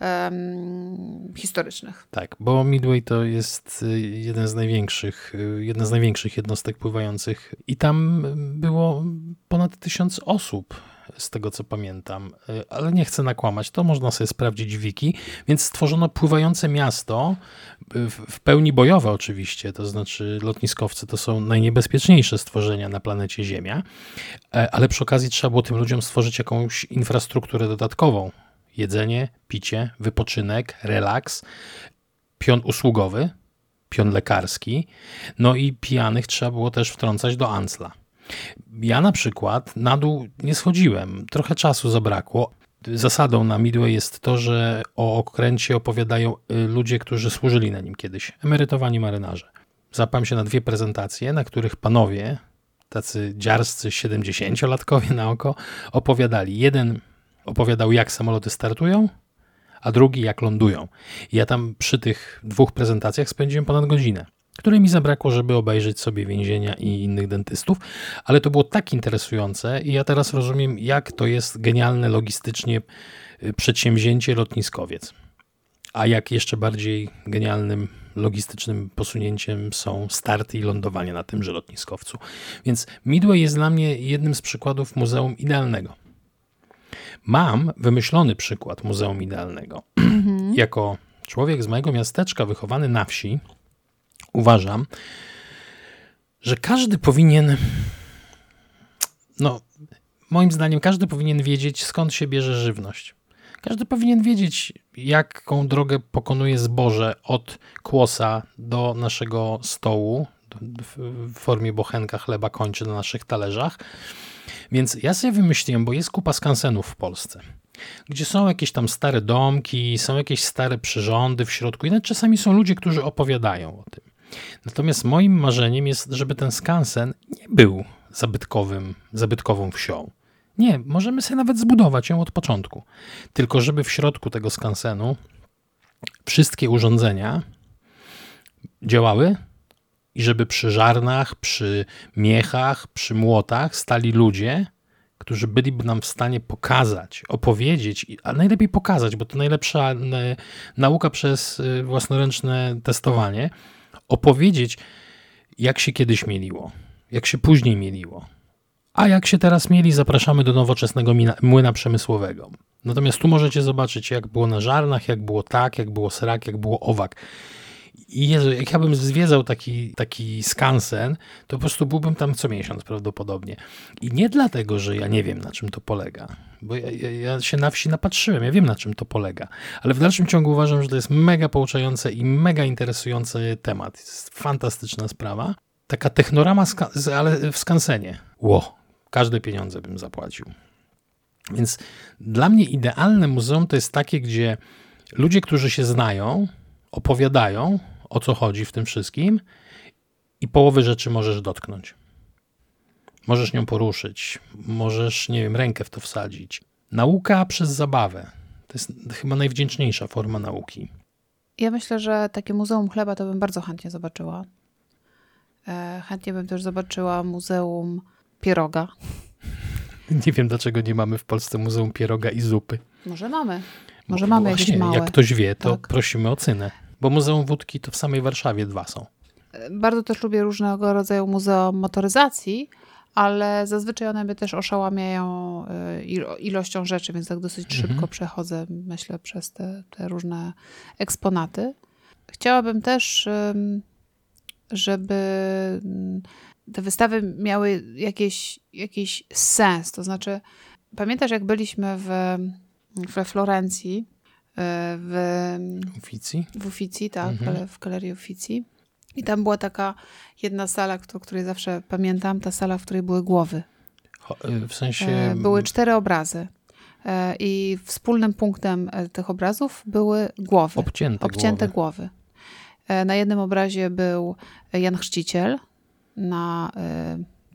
um, historycznych. Tak, bo Midway to jest y, jeden z największych, y, jedna z największych jednostek pływających i tam było ponad tysiąc osób z tego co pamiętam, y, ale nie chcę nakłamać, to można sobie sprawdzić wiki, więc stworzono pływające miasto, w pełni bojowe oczywiście, to znaczy lotniskowcy to są najniebezpieczniejsze stworzenia na planecie Ziemia, e, ale przy okazji trzeba było tym ludziom stworzyć jakąś infrastrukturę dodatkową, jedzenie, picie, wypoczynek, relaks, pion usługowy, pion lekarski, no i pijanych trzeba było też wtrącać do Ansla. Ja na przykład na dół nie schodziłem, trochę czasu zabrakło. Zasadą na Midway jest to, że o okręcie opowiadają y, ludzie, którzy służyli na nim kiedyś, emerytowani marynarze. Zapam się na dwie prezentacje, na których panowie, tacy dziarscy 70-latkowie na oko, opowiadali. Jeden opowiadał, jak samoloty startują, a drugi, jak lądują. I ja tam przy tych dwóch prezentacjach spędziłem ponad godzinę, której mi zabrakło, żeby obejrzeć sobie więzienia i innych dentystów, ale to było tak interesujące i ja teraz rozumiem, jak to jest genialne logistycznie y, przedsięwzięcie lotniskowiec. A jak jeszcze bardziej genialnym logistycznym posunięciem są starty i lądowanie na tymże lotniskowcu. Więc Midway jest dla mnie jednym z przykładów muzeum idealnego. Mam wymyślony przykład muzeum idealnego. Mhm. Jako człowiek z mojego miasteczka, wychowany na wsi, uważam, że każdy powinien, no, moim zdaniem, każdy powinien wiedzieć, skąd się bierze żywność. Każdy powinien wiedzieć, jaką drogę pokonuje zboże od kłosa do naszego stołu, w formie bochenka chleba kończy na naszych talerzach. Więc ja sobie wymyśliłem, bo jest kupa skansenów w Polsce, gdzie są jakieś tam stare domki, są jakieś stare przyrządy w środku i czasami są ludzie, którzy opowiadają o tym. Natomiast moim marzeniem jest, żeby ten skansen nie był zabytkowym, zabytkową wsią. Nie, możemy sobie nawet zbudować ją od początku. Tylko żeby w środku tego skansenu wszystkie urządzenia działały i żeby przy żarnach, przy miechach, przy młotach stali ludzie, którzy byliby nam w stanie pokazać, opowiedzieć, a najlepiej pokazać, bo to najlepsza nauka przez y, własnoręczne testowanie, opowiedzieć, jak się kiedyś mieliło, jak się później mieliło, a jak się teraz mieli, zapraszamy do nowoczesnego młyna przemysłowego. Natomiast tu możecie zobaczyć, jak było na żarnach, jak było tak, jak było srak, jak było owak. I Jezu, jak ja bym zwiedzał taki, taki skansen, to po prostu byłbym tam co miesiąc prawdopodobnie. I nie dlatego, że ja nie wiem, na czym to polega, bo ja, ja, ja się na wsi napatrzyłem, ja wiem, na czym to polega, ale w dalszym ciągu uważam, że to jest mega pouczający i mega interesujący temat. Jest fantastyczna sprawa. Taka technorama, ale w skansenie. Ło, każde pieniądze bym zapłacił. Więc dla mnie idealne muzeum to jest takie, gdzie ludzie, którzy się znają, opowiadają o co chodzi w tym wszystkim i połowy rzeczy możesz dotknąć. Możesz nią poruszyć, możesz, nie wiem, rękę w to wsadzić. Nauka przez zabawę to jest chyba najwdzięczniejsza forma nauki. Ja myślę, że takie Muzeum Chleba to bym bardzo chętnie zobaczyła. E, chętnie bym też zobaczyła Muzeum pieroga. Nie wiem, dlaczego nie mamy w Polsce Muzeum Pieroga i Zupy. Może mamy. Może mamy Właśnie, jakieś małe. Jak ktoś wie, to tak. prosimy o cynę. Bo Muzeum Wódki to w samej Warszawie dwa są. Bardzo też lubię różnego rodzaju muzeum motoryzacji, ale zazwyczaj one mnie też oszałamiają y, ilością rzeczy, więc tak dosyć mhm. szybko przechodzę, myślę, przez te, te różne eksponaty. Chciałabym też, żeby te wystawy miały jakiś, jakiś sens. To znaczy, pamiętasz, jak byliśmy w, we Florencji, w Uffizi, w Uffizi tak, mhm. w galerii Uffizi. I tam była taka jedna sala, o której zawsze pamiętam, ta sala, w której były głowy. E, w sensie... E, były cztery obrazy. I wspólnym punktem tych obrazów były głowy. Obcięte, obcięte głowy. głowy. Na jednym obrazie był Jan Chrzciciel, na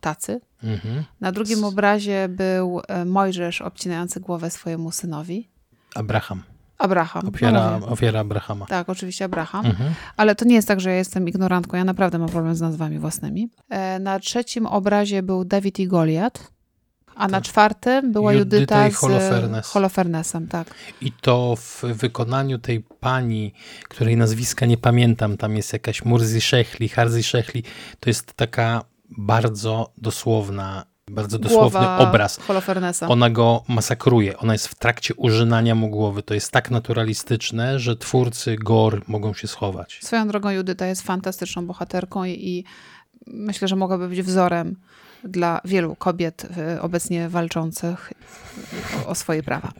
tacy. Mhm. Na drugim obrazie był Mojżesz obcinający głowę swojemu synowi. Abraham. Abraham. Ofiara, no ofiara Abrahama. Tak, oczywiście Abraham. Mhm. Ale to nie jest tak, że ja jestem ignorantką. Ja naprawdę mam problem z nazwami własnymi. E, na trzecim obrazie był Dawid i Goliat. A na tak. czwartym była Judyta, Judyta z Holofernes. Holofernesem, tak. I to w wykonaniu tej pani, której nazwiska nie pamiętam, tam jest jakaś Murzi Szechli, Harzi Szechli, to jest taka bardzo dosłowna, bardzo dosłowny Głowa obraz. Holofernesa. Ona go masakruje, ona jest w trakcie użynania mu głowy. To jest tak naturalistyczne, że twórcy gor mogą się schować. Swoją drogą Judyta jest fantastyczną bohaterką i, i myślę, że mogłaby być wzorem dla wielu kobiet e, obecnie walczących o, o swoje prawa.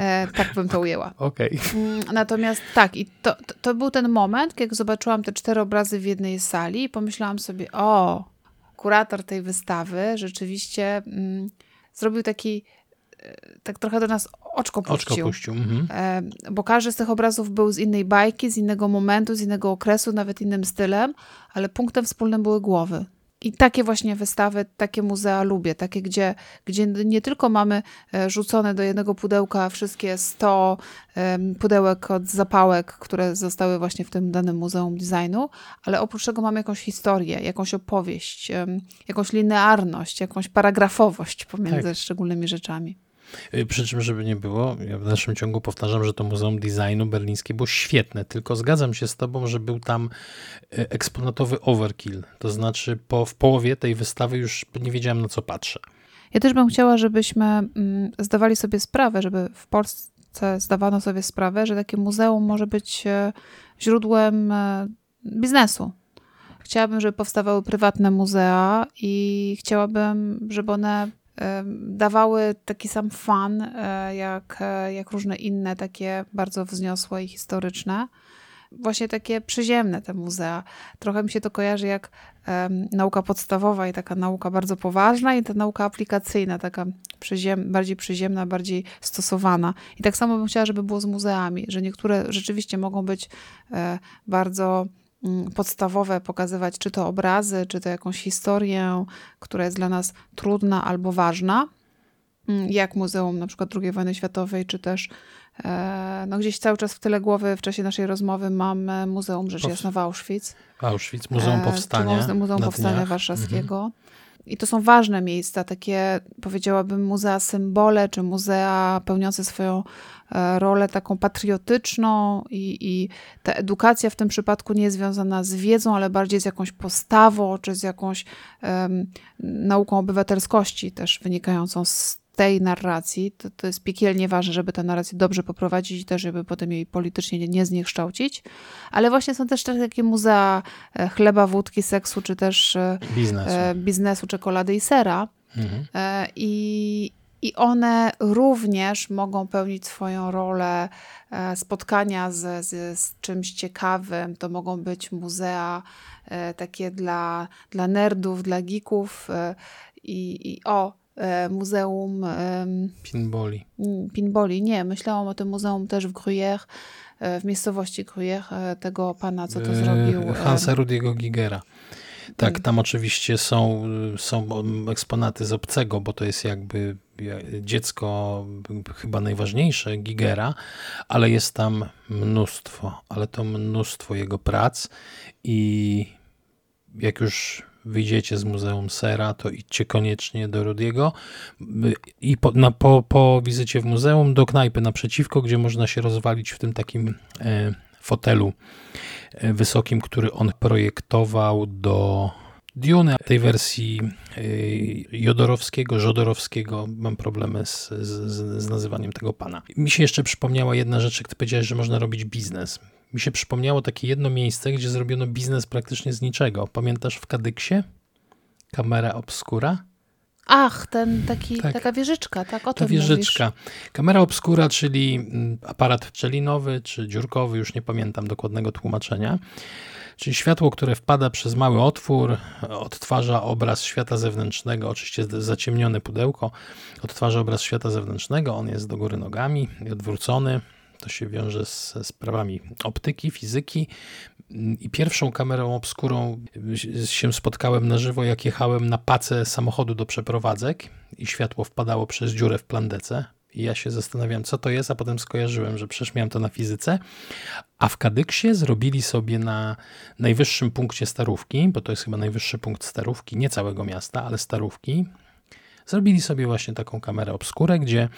E, tak bym to ujęła. Okay. Mm, natomiast tak, i to, to był ten moment, kiedy zobaczyłam te cztery obrazy w jednej sali i pomyślałam sobie, o, kurator tej wystawy rzeczywiście mm, zrobił taki e, tak trochę do nas oczko puścił. Oczko puścił. Mhm. E, bo każdy z tych obrazów był z innej bajki, z innego momentu, z innego okresu, nawet innym stylem, ale punktem wspólnym były głowy. I takie właśnie wystawy, takie muzea lubię, takie, gdzie, gdzie nie tylko mamy e, rzucone do jednego pudełka wszystkie 100 pudełek od zapałek, które zostały właśnie w tym danym Muzeum Designu, ale oprócz tego mamy jakąś historię, jakąś opowieść, jakąś linearność, jakąś paragrafowość pomiędzy tak. szczególnymi rzeczami. Y, przy czym, żeby nie było, ja w dalszym ciągu powtarzam, że to Muzeum Designu Berlińskie było świetne, tylko zgadzam się z tobą, że był tam y, eksponatowy overkill. To znaczy po, w połowie tej wystawy już nie wiedziałem na co patrzę. Ja też bym chciała, żebyśmy mm, zdawali sobie sprawę, żeby w Polsce zdawano sobie sprawę, że takie muzeum może być e, źródłem e, biznesu. Chciałabym, żeby powstawały prywatne muzea i chciałabym, żeby one dawały taki sam fan, e, jak, e, jak różne inne takie bardzo wzniosłe i historyczne. Właśnie takie przyziemne te muzea. Trochę mi się to kojarzy jak um, nauka podstawowa i taka nauka bardzo poważna i ta nauka aplikacyjna, taka przyziem, bardziej przyziemna, bardziej stosowana. I tak samo bym chciała, żeby było z muzeami, że niektóre rzeczywiście mogą być e, bardzo podstawowe pokazywać, czy to obrazy, czy to jakąś historię, która jest dla nas trudna albo ważna, mm, jak Muzeum na przykład II wojny światowej, czy też e, no gdzieś cały czas w tyle głowy w czasie naszej rozmowy mam Muzeum Rzecz Jasna w Auschwitz. Auschwitz, Muzeum e, Powstania. Muzeum Powstania Warszawskiego. Mhm. I to są ważne miejsca, takie powiedziałabym muzea symbole, czy muzea pełniące swoją e, rolę taką patriotyczną i, i ta edukacja w tym przypadku nie jest związana z wiedzą, ale bardziej z jakąś postawą, czy z jakąś um, nauką obywatelskości też wynikającą z tej narracji, to, to jest piekielnie ważne, żeby tę narrację dobrze poprowadzić i też, żeby potem jej politycznie nie, nie zniekształcić. Ale właśnie są też takie muzea e, chleba, wódki, seksu, czy też e, biznesu, biznesu czekolady i sera. Mhm. E, I, i one również mogą pełnić swoją rolę spotkania z, z, z, czymś ciekawym. To mogą być muzea takie dla, dla nerdów, dla geeków. I, i o, E, muzeum... Pinboli. Mm, pinboli, nie. Myślałam o tym muzeum też w Gruyère, e, w miejscowości Gruyère, e, tego pana, co to zrobił. Hansa Rudiego Gigera. Tak, mm. tam oczywiście są, są eksponaty z obcego, bo to jest jakby dziecko chyba najważniejsze Gigera, ale jest tam mnóstwo, ale to mnóstwo jego prac i jak już wyjdziecie z Muzeum Sera, to idźcie koniecznie do Rudiego. I po, na, po, po wizycie w muzeum do knajpy naprzeciwko, gdzie można się rozwalić w tym takim e, fotelu e, wysokim, który on projektował do Dune, tej wersji e, Jodorowskiego, Żodorowskiego, mam problemy z, z, z, nazywaniem tego pana. Mi się jeszcze przypomniała jedna rzecz, jak ty powiedziałeś, że można robić biznes mi się przypomniało takie jedno miejsce, gdzie zrobiono biznes praktycznie z niczego. Pamiętasz w Kadyksie? Kamera obskura? Ach, ten taki, tak. taka wieżyczka, tak? O Ta wieżyczka. Mówisz. Kamera obskura, czyli mm, aparat pczelinowy czy dziurkowy, już nie pamiętam dokładnego tłumaczenia. Czyli światło, które wpada przez mały otwór, odtwarza obraz świata zewnętrznego, oczywiście zaciemnione pudełko, odtwarza obraz świata zewnętrznego, on jest do góry nogami odwrócony, to się wiąże z sprawami optyki, fizyki. I pierwszą kamerą obskurą się spotkałem na żywo, jak jechałem na pacę samochodu do przeprowadzek i światło wpadało przez dziurę w plandece. I ja się zastanawiałem, co to jest, a potem skojarzyłem, że przecież miałem to na fizyce. A w Kadyksie zrobili sobie na najwyższym punkcie starówki, bo to jest chyba najwyższy punkt starówki, nie całego miasta, ale starówki, Zrobili sobie właśnie taką kamerę obskurę, gdzie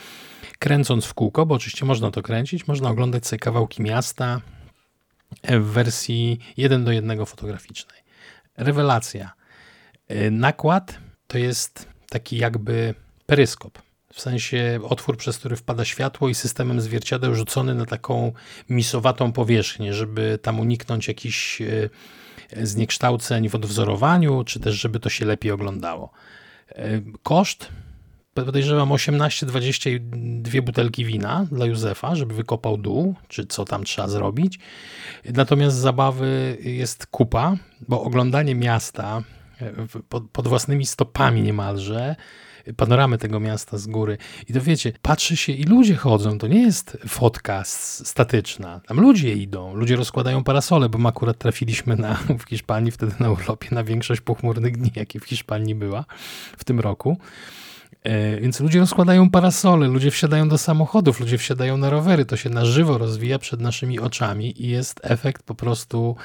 kręcąc w kółko, bo oczywiście można to kręcić, można oglądać sobie kawałki miasta w wersji 1 do 1 fotograficznej. Rewelacja. E, nakład to jest taki jakby peryskop. W sensie otwór, przez który wpada światło i systemem zwierciadeł rzucony na taką misowatą powierzchnię, żeby tam uniknąć jakichś e, zniekształceń w odwzorowaniu, czy też żeby to się lepiej oglądało. E, koszt podejrzewam 18-22 dwie butelki wina dla Józefa, żeby wykopał dół, czy co tam trzeba zrobić. Natomiast zabawy jest kupa, bo oglądanie miasta pod, pod własnymi stopami niemalże panoramę tego miasta z góry. I to wiecie, patrzy się i ludzie chodzą, to nie jest fotka statyczna. Tam ludzie idą, ludzie rozkładają parasole, bo my akurat trafiliśmy na, w Hiszpanii wtedy na urlopie na większość pochmurnych dni, jakie w Hiszpanii była w tym roku. E, więc ludzie rozkładają parasole, ludzie wsiadają do samochodów, ludzie wsiadają na rowery. To się na żywo rozwija przed naszymi oczami i jest efekt po prostu,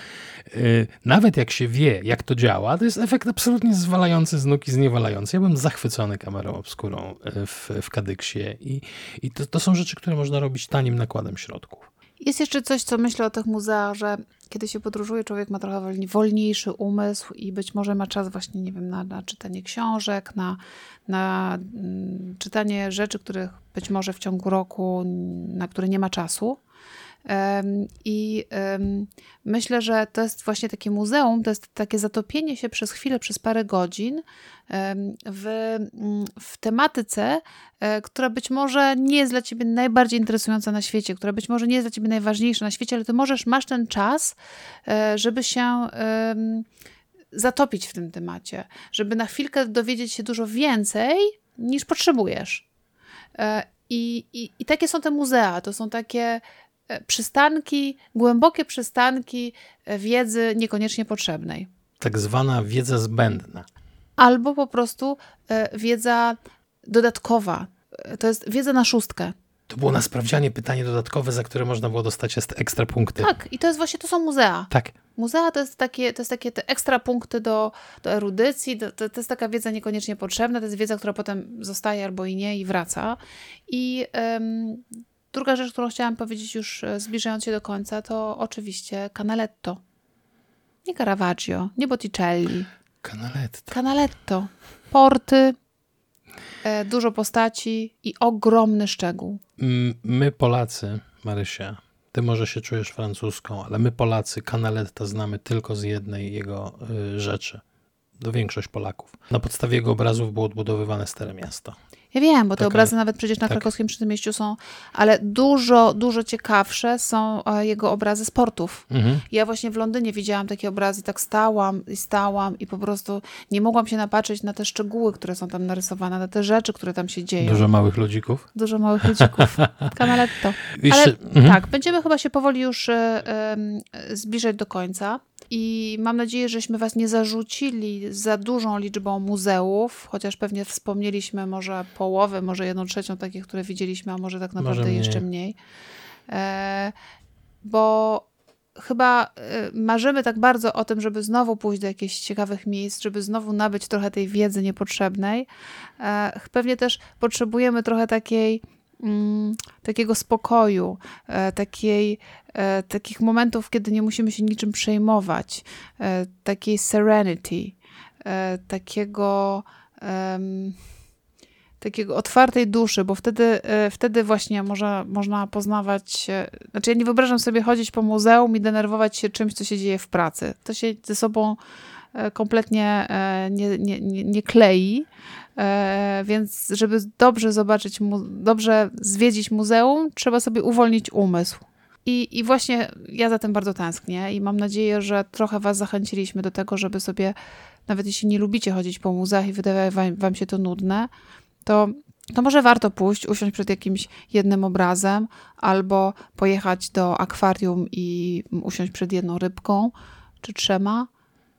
e, nawet jak się wie, jak to działa, to jest efekt absolutnie zwalający z nóg i zniewalający. Ja byłem zachwycony kamerą obskurą e, w, w Kadyksie i, i to, to są rzeczy, które można robić tanim nakładem środków. Jest jeszcze coś, co myślę o tych muzeach, że kiedy się podróżuje, człowiek ma trochę wolniejszy umysł i być może ma czas właśnie, nie wiem, na, na czytanie książek, na, na mm, czytanie rzeczy, których być może w ciągu roku, na które nie ma czasu. I myślę, że to jest właśnie takie muzeum, to jest takie zatopienie się przez chwilę, przez parę godzin w, mm, w tematyce, e, która być może nie jest dla ciebie najbardziej interesująca na świecie, która być może nie jest dla ciebie najważniejsza na świecie, ale ty możesz, masz ten czas, e, żeby się zatopić w tym temacie, żeby na chwilkę dowiedzieć się dużo więcej niż potrzebujesz. E, I, i, I takie są te muzea. To są takie E, przystanki, głębokie przystanki e, wiedzy niekoniecznie potrzebnej. Tak zwana wiedza zbędna. Albo po prostu wiedza dodatkowa. To jest wiedza na szóstkę. To było na sprawdzianie pytanie dodatkowe, za które można było dostać ekstra punkty. Tak, i to jest właśnie, to są muzea. Tak. Muzea to jest takie, to jest takie te ekstra punkty do, do erudycji, to, to, to jest taka wiedza niekoniecznie potrzebna, to jest wiedza, która potem zostaje albo i nie i wraca. I um, Druga rzecz, którą chciałam powiedzieć już e, zbliżając się do końca, to oczywiście Canaletto. Nie Caravaggio, nie Botticelli. Canaletto. Canaletto. Porty, dużo postaci i ogromny szczegół. My Polacy, Marysia, ty może się czujesz francuską, ale my Polacy Canaletta znamy tylko z jednej jego y, rzeczy. Do większość Polaków. Na podstawie jego obrazów było odbudowywane Stare Miasto. Ja wiem, bo te Taka, obrazy nawet przecież na tak. krakowskim przedmieściu są, ale dużo, dużo ciekawsze są e, jego obrazy sportów. Mhm. Ja właśnie w Londynie widziałam takie obrazy, tak stałam i stałam i po prostu nie mogłam się napatrzeć na te szczegóły, które są tam narysowane, na te rzeczy, które tam się dzieją. Dużo małych ludzików? Dużo małych ludzików. Canaletto. Ale mhm. tak, będziemy chyba się powoli już y, y, zbliżać do końca. I mam nadzieję, żeśmy Was nie zarzucili za dużą liczbą muzeów, chociaż pewnie wspomnieliśmy może połowę, może jedną trzecią takich, które widzieliśmy, a może tak naprawdę może mniej. jeszcze mniej. E, bo chyba e, marzymy tak bardzo o tym, żeby znowu pójść do jakichś ciekawych miejsc, żeby znowu nabyć trochę tej wiedzy niepotrzebnej. E, pewnie też potrzebujemy trochę takiej mm, takiego spokoju, e, takiej, takich momentów, kiedy nie musimy się niczym przejmować, e, takiej serenity, takiego takiego otwartej duszy, bo wtedy, wtedy właśnie może, można poznawać, znaczy ja nie wyobrażam sobie chodzić po muzeum i denerwować się czymś, co się dzieje w pracy. To się ze sobą kompletnie nie, nie, nie, nie klei. E, więc żeby dobrze zobaczyć, dobrze zwiedzić muzeum, trzeba sobie uwolnić umysł. I, I właśnie ja za tym bardzo tęsknię i mam nadzieję, że trochę Was zachęciliśmy do tego, żeby sobie, nawet jeśli nie lubicie chodzić po muzeach i wydaje wam, wam się to nudne, to, to może warto pójść, usiąść przed jakimś jednym obrazem albo pojechać do akwarium i usiąść przed jedną rybką czy trzema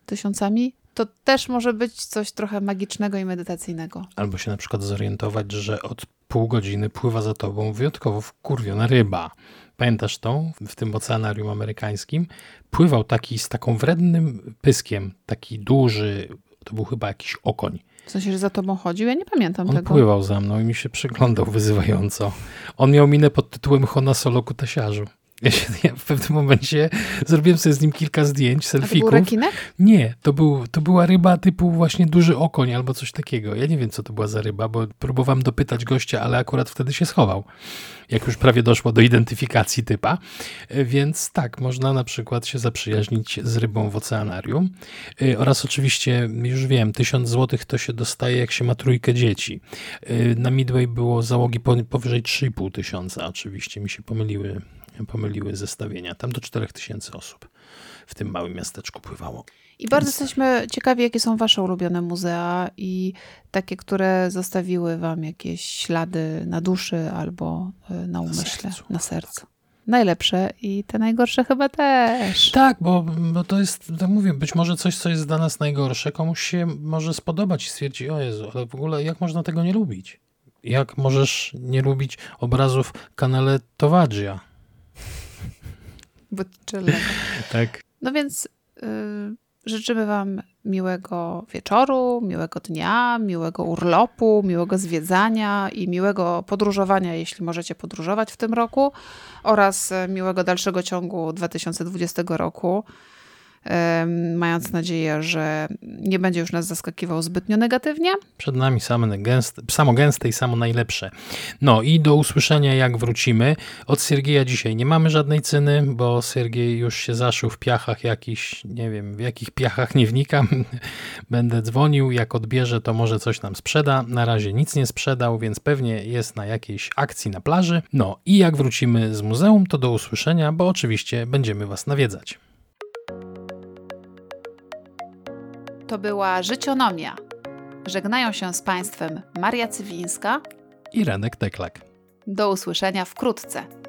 tysiącami to też może być coś trochę magicznego i medytacyjnego. Albo się na przykład zorientować, że od pół godziny pływa za tobą wyjątkowo wkurwiona ryba. Pamiętasz tą w tym oceanarium amerykańskim? Pływał taki z taką wrednym pyskiem, taki duży, to był chyba jakiś okoń. W sensie, że za tobą chodził? Ja nie pamiętam On tego. On pływał za mną i mi się przyglądał wyzywająco. On miał minę pod tytułem Hona Solo Kutasiarzu. Ja, się, ja w pewnym momencie zrobiłem sobie z nim kilka zdjęć, selfików. A to był rekinek? Nie, to, był, to była ryba typu właśnie duży okoń albo coś takiego. Ja nie wiem, co to była za ryba, bo próbowałem dopytać gościa, ale akurat wtedy się schował, jak już prawie doszło do identyfikacji typa. Więc tak, można na przykład się zaprzyjaźnić z rybą w oceanarium. Y, oraz oczywiście, już wiem, tysiąc złotych to się dostaje, jak się ma trójkę dzieci. Y, na Midway było załogi powyżej 3,5 tysiąca, oczywiście mi się pomyliły pomyliły zestawienia. Tam do 4000 osób w tym małym miasteczku pływało. I bardzo jesteśmy ciekawi, jakie są Wasze ulubione muzea i takie, które zostawiły Wam jakieś ślady na duszy albo y, na umyśle, na sercu. Na sercu. Najlepsze i te najgorsze chyba też. Tak, bo, bo to jest, tak mówię, być może coś, co jest dla nas najgorsze, komuś się może spodobać i stwierdzi, o Jezu, ale w ogóle jak można tego nie lubić? Jak możesz nie lubić obrazów kanale Towagia? Botticelliego. tak. No więc y, życzymy Wam miłego wieczoru, miłego dnia, miłego urlopu, miłego zwiedzania i miłego podróżowania, jeśli możecie podróżować w tym roku, oraz miłego dalszego ciągu 2020 roku mając nadzieję, że nie będzie już nas zaskakiwał zbytnio negatywnie. Przed nami same gęste, samo gęste i samo najlepsze. No i do usłyszenia jak wrócimy. Od Siergieja dzisiaj nie mamy żadnej cyny, bo Siergiej już się zaszył w piachach jakiś, nie wiem w jakich piachach nie wnikam. Będę dzwonił, jak odbierze to może coś nam sprzeda. Na razie nic nie sprzedał, więc pewnie jest na jakiejś akcji na plaży. No i jak wrócimy z muzeum to do usłyszenia, bo oczywiście będziemy Was nawiedzać. To była Życionomia. Żegnają się z Państwem Maria Cywińska i Renek Teklak. Do usłyszenia wkrótce.